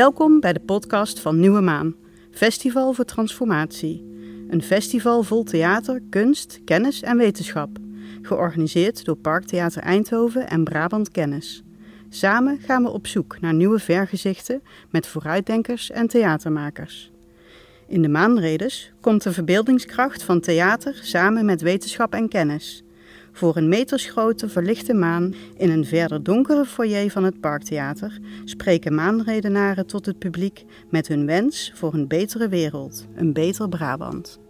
Welkom bij de podcast van Nieuwe Maan, Festival voor Transformatie. Een festival vol theater, kunst, kennis en wetenschap. Georganiseerd door Parktheater Eindhoven en Brabant Kennis. Samen gaan we op zoek naar nieuwe vergezichten met vooruitdenkers en theatermakers. In de maanredes komt de verbeeldingskracht van theater samen met wetenschap en kennis. Voor een metersgrote verlichte maan in een verder donkere foyer van het Parktheater spreken maanredenaren tot het publiek met hun wens voor een betere wereld, een beter Brabant.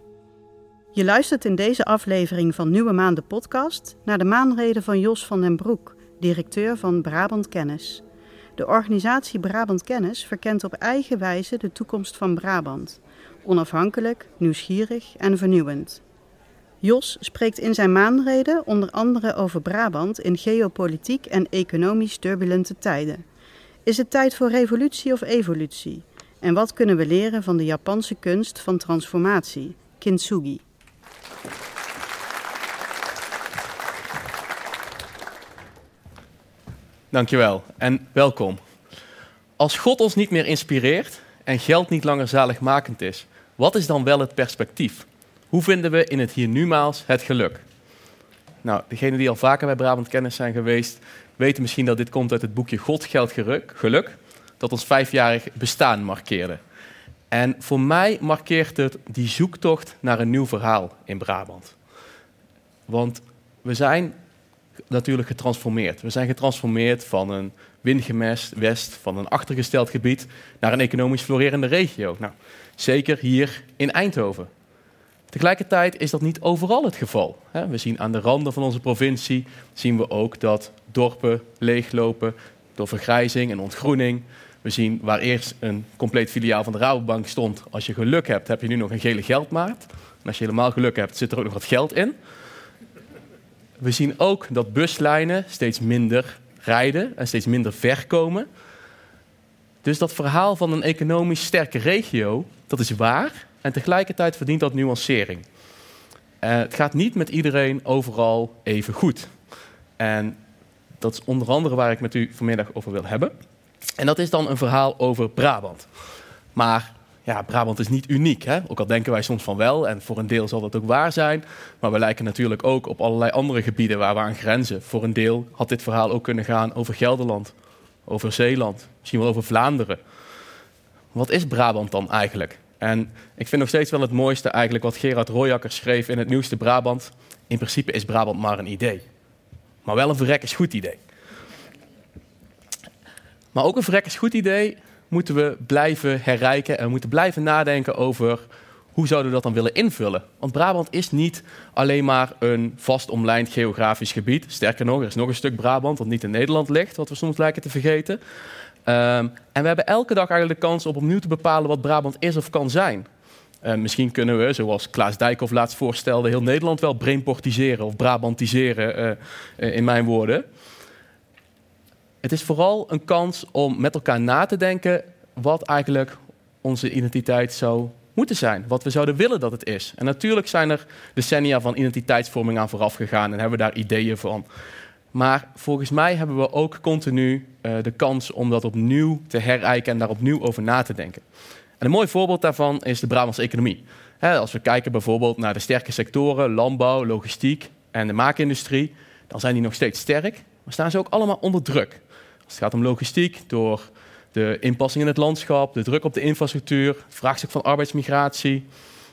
Je luistert in deze aflevering van Nieuwe Maan de podcast naar de maanreden van Jos van den Broek, directeur van Brabant Kennis. De organisatie Brabant Kennis verkent op eigen wijze de toekomst van Brabant. Onafhankelijk, nieuwsgierig en vernieuwend. Jos spreekt in zijn maanreden onder andere over Brabant in geopolitiek en economisch turbulente tijden. Is het tijd voor revolutie of evolutie? En wat kunnen we leren van de Japanse kunst van transformatie, kintsugi? Dankjewel en welkom. Als God ons niet meer inspireert en geld niet langer zaligmakend is, wat is dan wel het perspectief? Hoe vinden we in het hier numaals het geluk? Nou, degenen die al vaker bij Brabant Kennis zijn geweest, weten misschien dat dit komt uit het boekje God, Geld, Geluk, dat ons vijfjarig bestaan markeerde. En voor mij markeert het die zoektocht naar een nieuw verhaal in Brabant. Want we zijn natuurlijk getransformeerd. We zijn getransformeerd van een windgemest west, van een achtergesteld gebied, naar een economisch florerende regio. Nou, zeker hier in Eindhoven. Tegelijkertijd is dat niet overal het geval. We zien aan de randen van onze provincie zien we ook dat dorpen leeglopen door vergrijzing en ontgroening. We zien waar eerst een compleet filiaal van de Rabobank stond. Als je geluk hebt, heb je nu nog een gele geldmaat. En als je helemaal geluk hebt, zit er ook nog wat geld in. We zien ook dat buslijnen steeds minder rijden en steeds minder ver komen. Dus dat verhaal van een economisch sterke regio, dat is waar. En tegelijkertijd verdient dat nuancering. Uh, het gaat niet met iedereen overal even goed. En dat is onder andere waar ik met u vanmiddag over wil hebben. En dat is dan een verhaal over Brabant. Maar ja, Brabant is niet uniek. Hè? Ook al denken wij soms van wel, en voor een deel zal dat ook waar zijn. Maar we lijken natuurlijk ook op allerlei andere gebieden waar we aan grenzen. Voor een deel had dit verhaal ook kunnen gaan over Gelderland, over Zeeland, misschien wel over Vlaanderen. Wat is Brabant dan eigenlijk? En ik vind nog steeds wel het mooiste eigenlijk wat Gerard Royakker schreef in het nieuwste Brabant. In principe is Brabant maar een idee. Maar wel een verrekkers goed idee. Maar ook een verrekkers goed idee moeten we blijven herrijken en we moeten blijven nadenken over hoe zouden we dat dan willen invullen. Want Brabant is niet alleen maar een vast omlijnd geografisch gebied. Sterker nog, er is nog een stuk Brabant dat niet in Nederland ligt, wat we soms lijken te vergeten. Um, en we hebben elke dag eigenlijk de kans om opnieuw te bepalen wat Brabant is of kan zijn. Uh, misschien kunnen we, zoals Klaas Dijkhoff laatst voorstelde, heel Nederland wel brainportiseren of Brabantiseren, uh, uh, in mijn woorden. Het is vooral een kans om met elkaar na te denken wat eigenlijk onze identiteit zou moeten zijn. Wat we zouden willen dat het is. En natuurlijk zijn er decennia van identiteitsvorming aan vooraf gegaan en hebben we daar ideeën van. Maar volgens mij hebben we ook continu uh, de kans om dat opnieuw te herijken en daar opnieuw over na te denken. En een mooi voorbeeld daarvan is de Brabantse economie. Als we kijken bijvoorbeeld naar de sterke sectoren, landbouw, logistiek en de maakindustrie, dan zijn die nog steeds sterk, maar staan ze ook allemaal onder druk. Als het gaat om logistiek, door de inpassing in het landschap, de druk op de infrastructuur, het vraagstuk van arbeidsmigratie.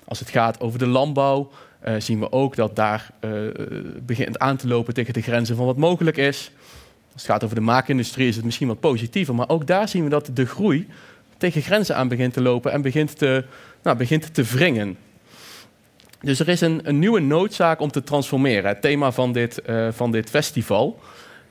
Als het gaat over de landbouw, uh, zien we ook dat daar uh, begint aan te lopen tegen de grenzen van wat mogelijk is. Als het gaat over de maakindustrie is het misschien wat positiever, maar ook daar zien we dat de groei tegen grenzen aan begint te lopen en begint te, nou, begint te wringen. Dus er is een, een, nieuwe noodzaak om te transformeren, het thema van dit, uh, van dit festival.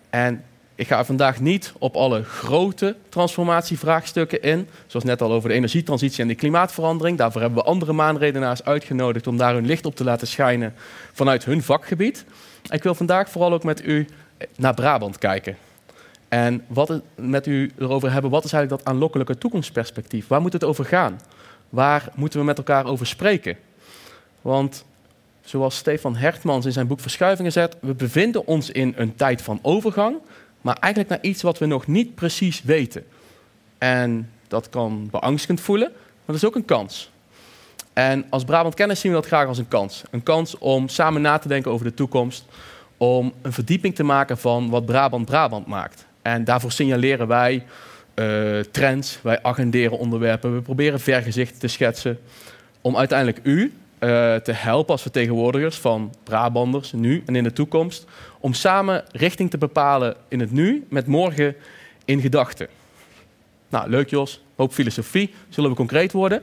En ik ga vandaag niet op alle grote transformatievraagstukken in. Zoals net al over de energietransitie en de klimaatverandering. Daarvoor hebben we andere maanredenaars uitgenodigd om daar hun licht op te laten schijnen vanuit hun vakgebied. Ik wil vandaag vooral ook met u naar Brabant kijken. En wat met u erover hebben, wat is eigenlijk dat aanlokkelijke toekomstperspectief? Waar moet het over gaan? Waar moeten we met elkaar over spreken? Want zoals Stefan Hertmans in zijn boek Verschuivingen zet, we bevinden ons in een tijd van overgang maar eigenlijk naar iets wat we nog niet precies weten. En Dat kan beangstigend voelen, maar dat is ook een kans. En als Brabant Kennis zien we dat graag als een kans. Een kans om samen na te denken over de toekomst. Om een verdieping te maken van wat Brabant Brabant maakt. En daarvoor signaleren wij uh, trends, wij agenderen onderwerpen. We proberen vergezichten te schetsen. Om uiteindelijk u uh, te helpen als vertegenwoordigers van Brabanders nu en in de toekomst. Om samen richting te bepalen in het nu met morgen in gedachten. Nou, leuk Jos. Hoop filosofie. Zullen we concreet worden?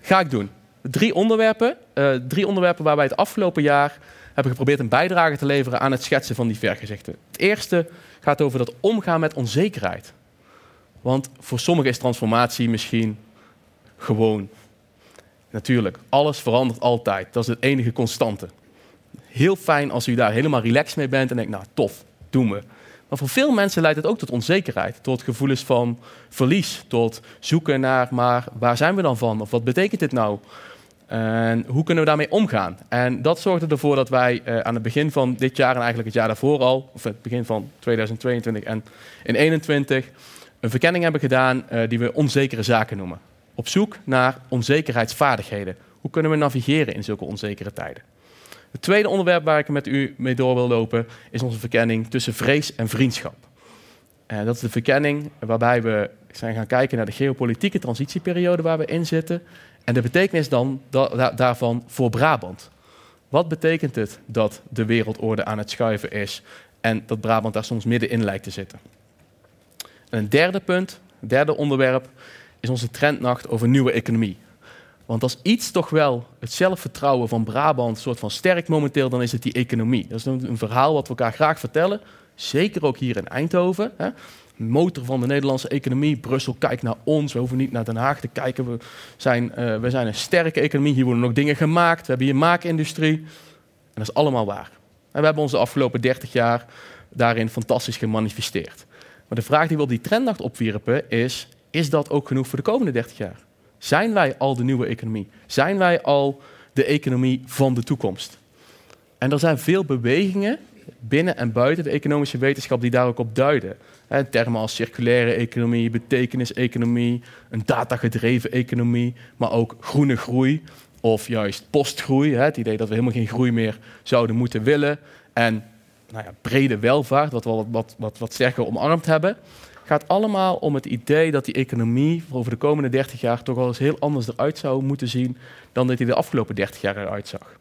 Ga ik doen. Drie onderwerpen. Uh, drie onderwerpen waar wij het afgelopen jaar hebben geprobeerd een bijdrage te leveren aan het schetsen van die vergezichten. Het eerste gaat over dat omgaan met onzekerheid. Want voor sommigen is transformatie misschien gewoon. Natuurlijk, alles verandert altijd. Dat is het enige constante. Heel fijn als u daar helemaal relaxed mee bent en denkt, nou tof, doen we. Maar voor veel mensen leidt het ook tot onzekerheid, tot gevoelens van verlies, tot zoeken naar, maar waar zijn we dan van? Of wat betekent dit nou? En hoe kunnen we daarmee omgaan? En dat zorgde ervoor dat wij uh, aan het begin van dit jaar en eigenlijk het jaar daarvoor al, of het begin van 2022 en in 2021, een verkenning hebben gedaan uh, die we onzekere zaken noemen. Op zoek naar onzekerheidsvaardigheden. Hoe kunnen we navigeren in zulke onzekere tijden? Het tweede onderwerp waar ik met u mee door wil lopen is onze verkenning tussen vrees en vriendschap. En dat is de verkenning waarbij we zijn gaan kijken naar de geopolitieke transitieperiode waar we in zitten en de betekenis dan da daarvan voor Brabant. Wat betekent het dat de wereldorde aan het schuiven is en dat Brabant daar soms middenin lijkt te zitten? En een derde punt, derde onderwerp, is onze trendnacht over nieuwe economie. Want als iets toch wel het zelfvertrouwen van Brabant soort van sterk momenteel, dan is het die economie. Dat is een, verhaal wat we elkaar graag vertellen. Zeker ook hier in Eindhoven. Hè. Motor van de Nederlandse economie. Brussel kijkt naar ons. We hoeven niet naar Den Haag te kijken. We zijn, uh, we zijn een sterke economie. Hier worden nog dingen gemaakt. We hebben hier maakindustrie. En dat is allemaal waar. En we hebben ons de afgelopen 30 jaar daarin fantastisch gemanifesteerd. Maar de vraag die we op die trendnacht opwierpen is: is dat ook genoeg voor de komende 30 jaar? Zijn wij al de nieuwe economie? Zijn wij al de economie van de toekomst? En er zijn veel bewegingen binnen en buiten de economische wetenschap die daar ook op duiden. termen als circulaire economie, betekeniseconomie, een datagedreven economie, maar ook groene groei of juist postgroei. Het idee dat we helemaal geen groei meer zouden moeten willen. En nou ja, brede welvaart, wat we wat, wat, wat, wat sterker omarmd hebben gaat allemaal om het idee dat die economie over de komende 30 jaar toch wel eens heel anders eruit zou moeten zien dan dat die de afgelopen 30 jaar eruit zag.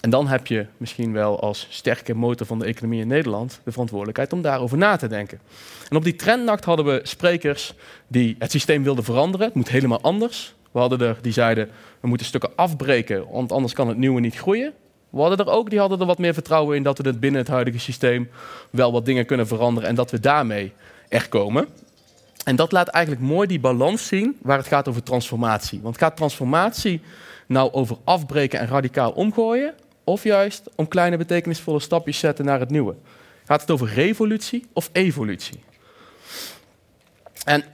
En dan heb je misschien wel als sterke motor van de economie in Nederland de verantwoordelijkheid om daarover na te denken. En op die trendnacht hadden we sprekers die het systeem wilden veranderen. Het moet helemaal anders. We hadden er die zeiden we moeten stukken afbreken, want anders kan het nieuwe niet groeien. We hadden er ook die hadden er wat meer vertrouwen in dat we het binnen het huidige systeem wel wat dingen kunnen veranderen en dat we daarmee er komen. En dat laat eigenlijk mooi die balans zien waar het gaat over transformatie. Want gaat transformatie nou over afbreken en radicaal omgooien? Of juist om kleine betekenisvolle stapjes zetten naar het nieuwe? Gaat het over revolutie of evolutie? En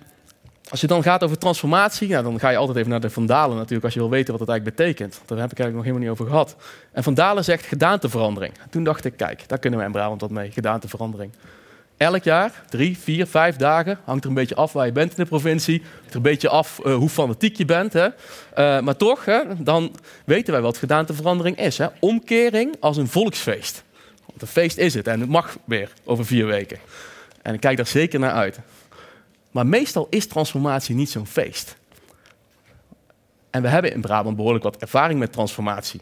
als je dan gaat over transformatie, ja, dan ga je altijd even naar de Vandalen natuurlijk, als je wil weten wat het eigenlijk betekent. Daar heb ik eigenlijk nog helemaal niet over gehad. En Vandalen zegt gedaanteverandering. Toen dacht ik, kijk, daar kunnen we in Brabant wat mee, gedaanteverandering. Elk jaar, drie, vier, vijf dagen, hangt er een beetje af waar je bent in de provincie. Hangt er een beetje af uh, hoe fanatiek je bent. Hè? Uh, maar toch, hè, dan weten wij wat gedaanteverandering is. Hè? Omkering als een volksfeest. Want een feest is het en het mag weer over vier weken. En ik kijk daar zeker naar uit. Maar meestal is transformatie niet zo'n feest. En we hebben in Brabant behoorlijk wat ervaring met transformatie.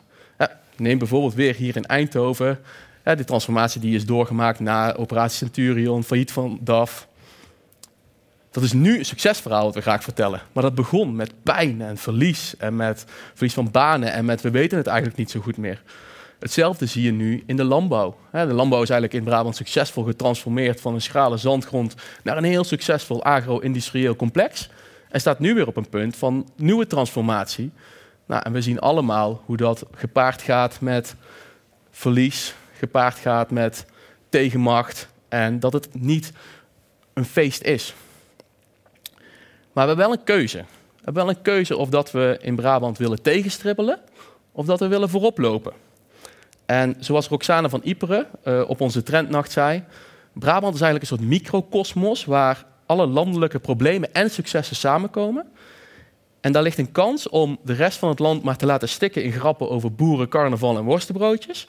neem bijvoorbeeld weer hier in Eindhoven de transformatie die is doorgemaakt na operatie Centurion, failliet van DAF. Dat is nu een succesverhaal dat we graag vertellen. Maar dat begon met pijn en verlies en met verlies van banen en met we weten het eigenlijk niet zo goed meer. Hetzelfde zie je nu in de landbouw. De landbouw is eigenlijk in Brabant succesvol getransformeerd van een schrale zandgrond naar een heel succesvol agro-industrieel complex. En staat nu weer op een punt van nieuwe transformatie. Nou, en we zien allemaal hoe dat gepaard gaat met verlies, gepaard gaat met tegenmacht en dat het niet een feest is. Maar we hebben wel een keuze. We hebben wel een keuze of dat we in Brabant willen tegenstribbelen of dat we willen voorop lopen. En zoals Roxane van Iperen uh, op onze trendnacht zei, Brabant is eigenlijk een soort microcosmos waar alle landelijke problemen en successen samenkomen. En daar ligt een kans om de rest van het land maar te laten stikken in grappen over boeren, carnaval en worstenbroodjes.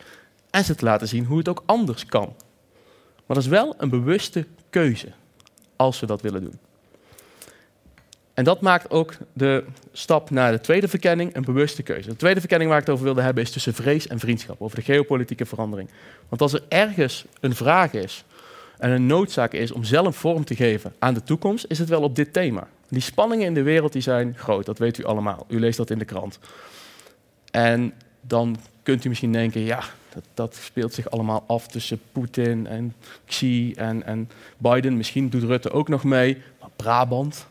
En ze te laten zien hoe het ook anders kan. Maar dat is wel een bewuste keuze als we dat willen doen. En dat maakt ook de stap naar de tweede verkenning een bewuste keuze. De tweede verkenning waar ik het over wilde hebben is tussen vrees en vriendschap, over de geopolitieke verandering. Want als er ergens een vraag is en een noodzaak is om zelf vorm te geven aan de toekomst, is het wel op dit thema. Die spanningen in de wereld die zijn groot, dat weet u allemaal. U leest dat in de krant. En dan kunt u misschien denken, ja, dat, speelt zich allemaal af tussen Poetin en Xi en, en Biden. Misschien doet Rutte ook nog mee. Maar Brabant,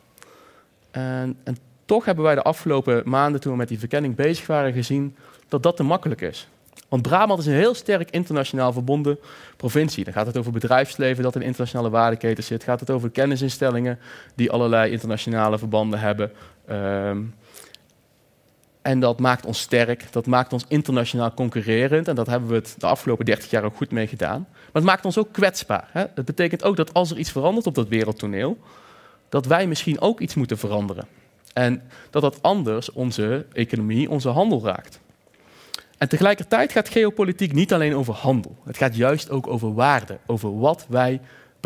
en, en, toch hebben wij de afgelopen maanden, toen we met die verkenning bezig waren, gezien dat dat te makkelijk is. Want Brabant is een heel sterk internationaal verbonden provincie. Dan gaat het over bedrijfsleven dat in internationale waardeketen zit. Gaat het over kennisinstellingen die allerlei internationale verbanden hebben. Ehm, en dat maakt ons sterk, dat maakt ons internationaal concurrerend. En dat hebben we het de afgelopen 30 jaar ook goed mee gedaan. Maar het maakt ons ook kwetsbaar. Hè? Het betekent ook dat als er iets verandert op dat wereldtoneel, dat wij misschien ook iets moeten veranderen. En dat dat anders onze economie, onze handel raakt. En tegelijkertijd gaat geopolitiek niet alleen over handel. Het gaat juist ook over waarde, over wat wij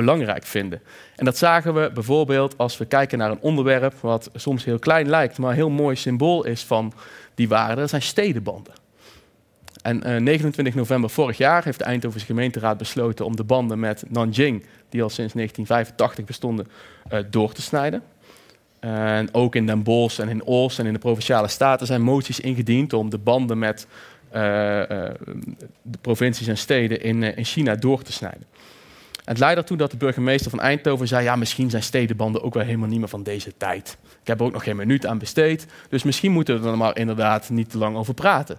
belangrijk vinden. En dat zagen we bijvoorbeeld als we kijken naar een onderwerp wat soms heel klein lijkt, maar een heel mooi symbool is van die waarden. Dat zijn stedenbanden. En 29 eh, november vorig jaar heeft de Eindhovense gemeenteraad besloten om de banden met Nanjing, die al sinds 1985 bestonden, uh, door te snijden. En ook in Den Bosch en in Oost en in de provinciale staten zijn moties ingediend om de banden met uh, de provincies en steden in, in China door te snijden. Het leidde ertoe dat de burgemeester van Eindhoven zei: Ja, misschien zijn stedenbanden ook wel helemaal niet meer van deze tijd. Ik heb er ook nog geen minuut aan besteed, dus misschien moeten we er maar inderdaad niet te lang over praten.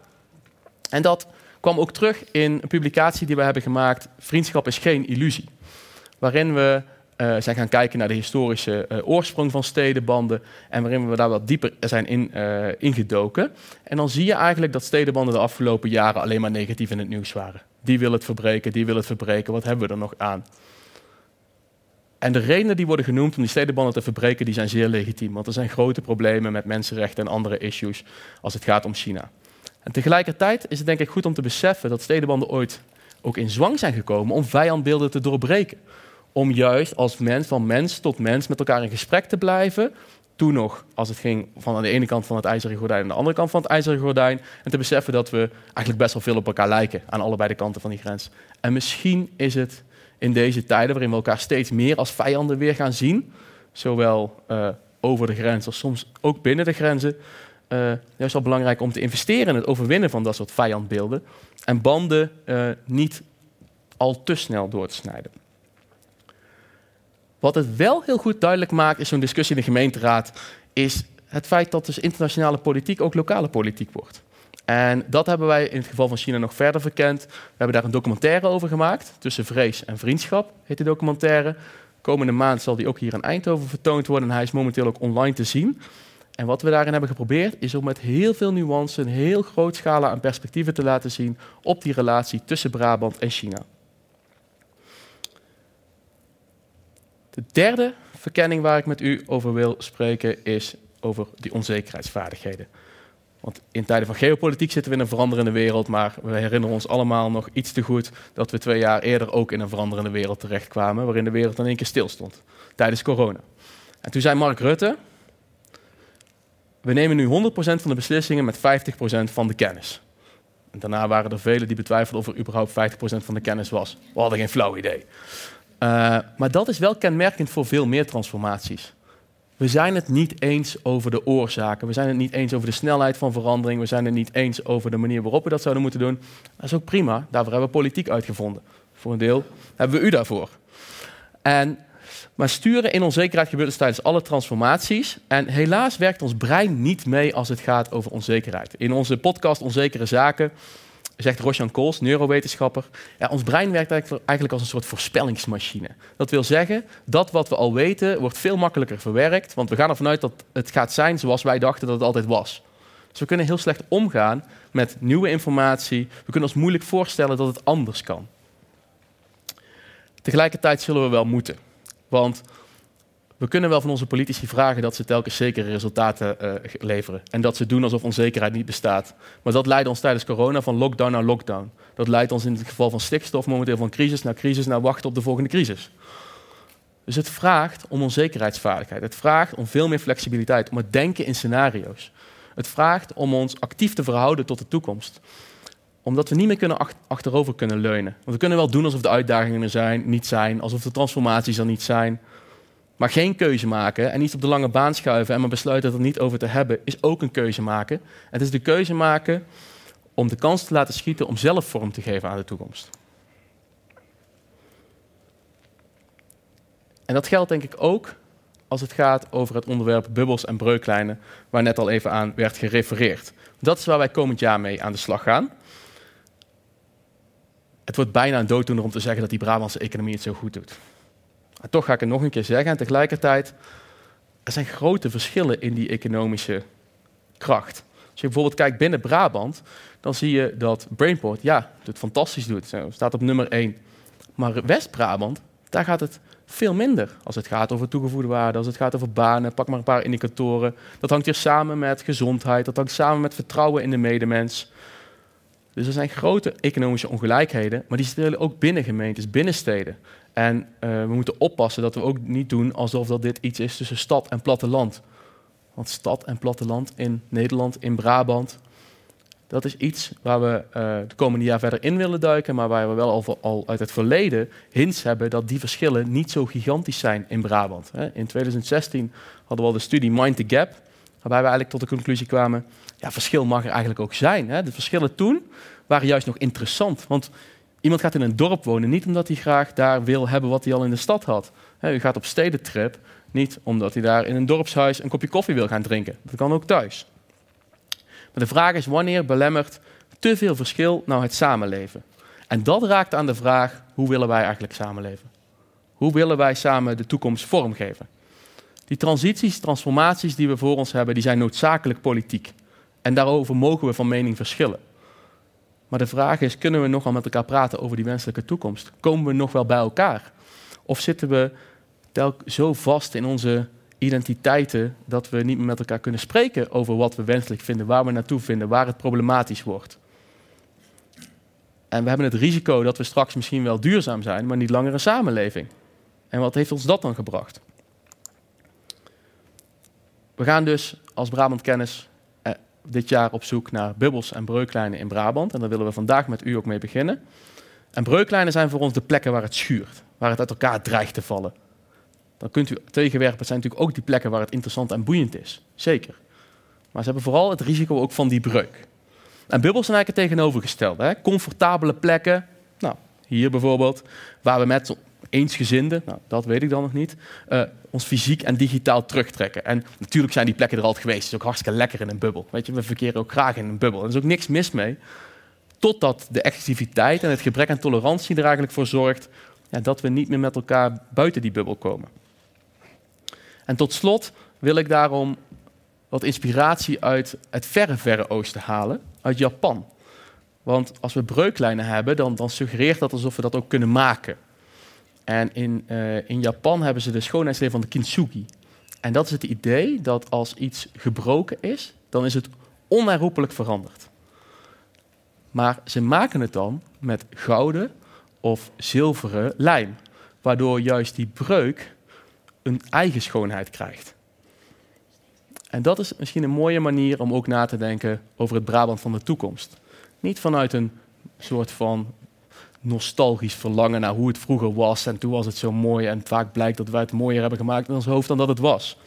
En dat kwam ook terug in een publicatie die we hebben gemaakt: Vriendschap is geen illusie. Waarin we uh, zijn gaan kijken naar de historische uh, oorsprong van stedenbanden en waarin we daar wat dieper zijn in, uh, ingedoken. En dan zie je eigenlijk dat stedenbanden de afgelopen jaren alleen maar negatief in het nieuws waren. Die wil het verbreken, die wil het verbreken, wat hebben we er nog aan? En de redenen die worden genoemd om die stedenbanden te verbreken, die zijn zeer legitiem. Want er zijn grote problemen met mensenrechten en andere issues als het gaat om China. En tegelijkertijd is het denk ik goed om te beseffen dat stedenbanden ooit ook in zwang zijn gekomen om vijandbeelden te doorbreken om juist als mens, van mens tot mens, met elkaar in gesprek te blijven. Toen nog, als het ging van aan de ene kant van het ijzeren gordijn aan de andere kant van het ijzeren gordijn. En te beseffen dat we eigenlijk best wel veel op elkaar lijken aan allebei de kanten van die grens. En misschien is het in deze tijden waarin we elkaar steeds meer als vijanden weer gaan zien, zowel uh, over de grens als soms ook binnen de grenzen, uh, juist wel belangrijk om te investeren in het overwinnen van dat soort vijandbeelden en banden uh, niet al te snel door te snijden. Wat het wel heel goed duidelijk maakt, is zo'n discussie in de gemeenteraad, is het feit dat dus internationale politiek ook lokale politiek wordt. En dat hebben wij in het geval van China nog verder verkend. We hebben daar een documentaire over gemaakt, tussen vrees en vriendschap, heet de documentaire. Komende maand zal die ook hier in Eindhoven vertoond worden en hij is momenteel ook online te zien. En wat we daarin hebben geprobeerd is om met heel veel nuance, een heel groot scala aan perspectieven te laten zien op die relatie tussen Brabant en China. De derde verkenning waar ik met u over wil spreken is over die onzekerheidsvaardigheden. Want in tijden van geopolitiek zitten we in een veranderende wereld, maar we herinneren ons allemaal nog iets te goed dat we twee jaar eerder ook in een veranderende wereld terechtkwamen, waarin de wereld in één keer stilstond, tijdens corona. En toen zei Mark Rutte, we nemen nu 100% van de beslissingen met 50% van de kennis. En daarna waren er velen die betwijfelden of er überhaupt 50% van de kennis was. We hadden geen flauw idee. Uh, maar dat is wel kenmerkend voor veel meer transformaties. We zijn het niet eens over de oorzaken. We zijn het niet eens over de snelheid van verandering. We zijn het niet eens over de manier waarop we dat zouden moeten doen. Dat is ook prima. Daarvoor hebben we politiek uitgevonden. Voor een deel hebben we u daarvoor. En, maar sturen in onzekerheid gebeurt dus tijdens alle transformaties. En helaas werkt ons brein niet mee als het gaat over onzekerheid. In onze podcast Onzekere Zaken zegt Roshan Kools, neurowetenschapper, ja, ons brein werkt eigenlijk als een soort voorspellingsmachine. Dat wil zeggen, dat wat we al weten wordt veel makkelijker verwerkt, want we gaan ervan uit dat het gaat zijn zoals wij dachten dat het altijd was. Dus we kunnen heel slecht omgaan met nieuwe informatie. We kunnen ons moeilijk voorstellen dat het anders kan. Tegelijkertijd zullen we wel moeten. Want We kunnen wel van onze politici vragen dat ze telkens zekere resultaten uh, leveren. En dat ze doen alsof onzekerheid niet bestaat. Maar dat leidt ons tijdens corona van lockdown naar lockdown. Dat leidt ons in het geval van stikstof momenteel van crisis naar crisis naar wachten op de volgende crisis. Dus het vraagt om onzekerheidsvaardigheid. Het vraagt om veel meer flexibiliteit, om het denken in scenario's. Het vraagt om ons actief te verhouden tot de toekomst. Omdat we niet meer kunnen achterover kunnen leunen. Want we kunnen wel doen alsof de uitdagingen er zijn, niet zijn, alsof de transformaties er niet zijn. Maar geen keuze maken en iets op de lange baan schuiven en maar besluiten er niet over te hebben, is ook een keuze maken. Het is de keuze maken om de kans te laten schieten om zelf vorm te geven aan de toekomst. En dat geldt denk ik ook als het gaat over het onderwerp bubbels en breuklijnen, waar net al even aan werd gerefereerd. Dat is waar wij komend jaar mee aan de slag gaan. Het wordt bijna een dooddoener om te zeggen dat die Brabantse economie het zo goed doet. Maar toch ga ik het nog een keer zeggen. En tegelijkertijd, er zijn grote verschillen in die economische kracht. Als je bijvoorbeeld kijkt binnen Brabant, dan zie je dat Brainport, ja, het fantastisch doet. staat op nummer 1. Maar West-Brabant, daar gaat het veel minder. Als het gaat over toegevoegde waarde, als het gaat over banen, pak maar een paar indicatoren. Dat hangt hier samen met gezondheid, dat hangt samen met vertrouwen in de medemens. Dus er zijn grote economische ongelijkheden, maar die zitten ook binnen gemeentes, binnen steden. En uh, we moeten oppassen dat we ook niet doen alsof dat dit iets is tussen stad en platteland. Want stad en platteland in Nederland, in Brabant, dat is iets waar we uh, de komende jaar verder in willen duiken, maar waar we wel al, al, uit het verleden hints hebben dat die verschillen niet zo gigantisch zijn in Brabant. In 2016 hadden we al de studie Mind the Gap, waarbij we eigenlijk tot de conclusie kwamen, ja, verschil mag er eigenlijk ook zijn. De verschillen toen waren juist nog interessant, want iemand gaat in een dorp wonen niet omdat hij graag daar wil hebben wat hij al in de stad had. U gaat op stedentrip niet omdat hij daar in een dorpshuis een kopje koffie wil gaan drinken. Dat kan ook thuis. Maar de vraag is wanneer belemmert te veel verschil nou het samenleven? En dat raakt aan de vraag, hoe willen wij eigenlijk samenleven? Hoe willen wij samen de toekomst vormgeven? Die transities, transformaties die we voor ons hebben, die zijn noodzakelijk politiek. En daarover mogen we van mening verschillen. Maar de vraag is, kunnen we nogal met elkaar praten over die wenselijke toekomst? Komen we nog wel bij elkaar? Of zitten we telk zo vast in onze identiteiten dat we niet meer met elkaar kunnen spreken over wat we wenselijk vinden, waar we naartoe vinden, waar het problematisch wordt. En we hebben het risico dat we straks misschien wel duurzaam zijn, maar niet langer een samenleving. En wat heeft ons dat dan gebracht? We gaan dus als Brabant Kennis eh, dit jaar op zoek naar bubbels en breuklijnen in Brabant. En daar willen we vandaag met u ook mee beginnen. En breuklijnen zijn voor ons de plekken waar het schuurt, waar het uit elkaar dreigt te vallen, dan kunt u tegenwerpen. Het zijn natuurlijk ook die plekken waar het interessant en boeiend is. Zeker. Maar ze hebben vooral het risico ook van die breuk. En bubbels zijn eigenlijk het tegenovergestelde. Hè? Comfortabele plekken, nou, hier bijvoorbeeld, waar we met eensgezinden, nou, dat weet ik dan nog niet, uh, ons fysiek en digitaal terugtrekken. En natuurlijk zijn die plekken er altijd geweest. Het is ook hartstikke lekker in een bubbel. Weet je, we verkeren ook graag in een bubbel. Er is ook niks mis mee. Totdat de exclusiviteit en het gebrek aan tolerantie er eigenlijk voor zorgt dat we niet meer met elkaar buiten die bubbel komen. En tot slot wil ik daarom wat inspiratie uit het verre, verre oosten halen, uit Japan. Want als we breuklijnen hebben, dan, dan suggereert dat alsof we dat ook kunnen maken. En in, uh, in Japan hebben ze de schoonheidsleer van de kintsugi. En dat is het idee dat als iets gebroken is, dan is het onherroepelijk veranderd. Maar ze maken het dan met gouden of zilveren lijm, waardoor juist die breuk een eigen schoonheid krijgt. En dat is misschien een mooie manier om ook na te denken over het Brabant van de toekomst. Niet vanuit een soort van nostalgisch verlangen naar hoe het vroeger was en toen was het zo mooi en vaak blijkt dat wij het mooier hebben gemaakt in ons hoofd dan dat het was.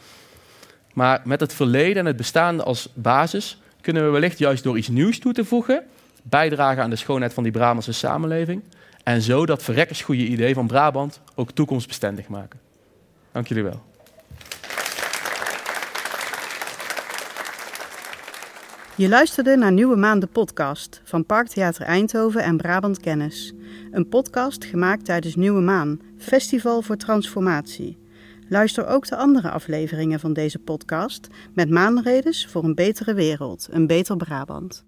Maar met het verleden en het bestaande als basis kunnen we wellicht juist door iets nieuws toe te voegen bijdragen aan de schoonheid van die Brabantse samenleving en zo dat verrekkersgoede idee van Brabant ook toekomstbestendig maken. Dank jullie wel. Je luisterde naar Nieuwe Maan de podcast van Parktheater Eindhoven en Brabant Kennis. Een podcast gemaakt tijdens Nieuwe Maan, Festival voor Transformatie. Luister ook de andere afleveringen van deze podcast met maanredes voor een betere wereld, een beter Brabant.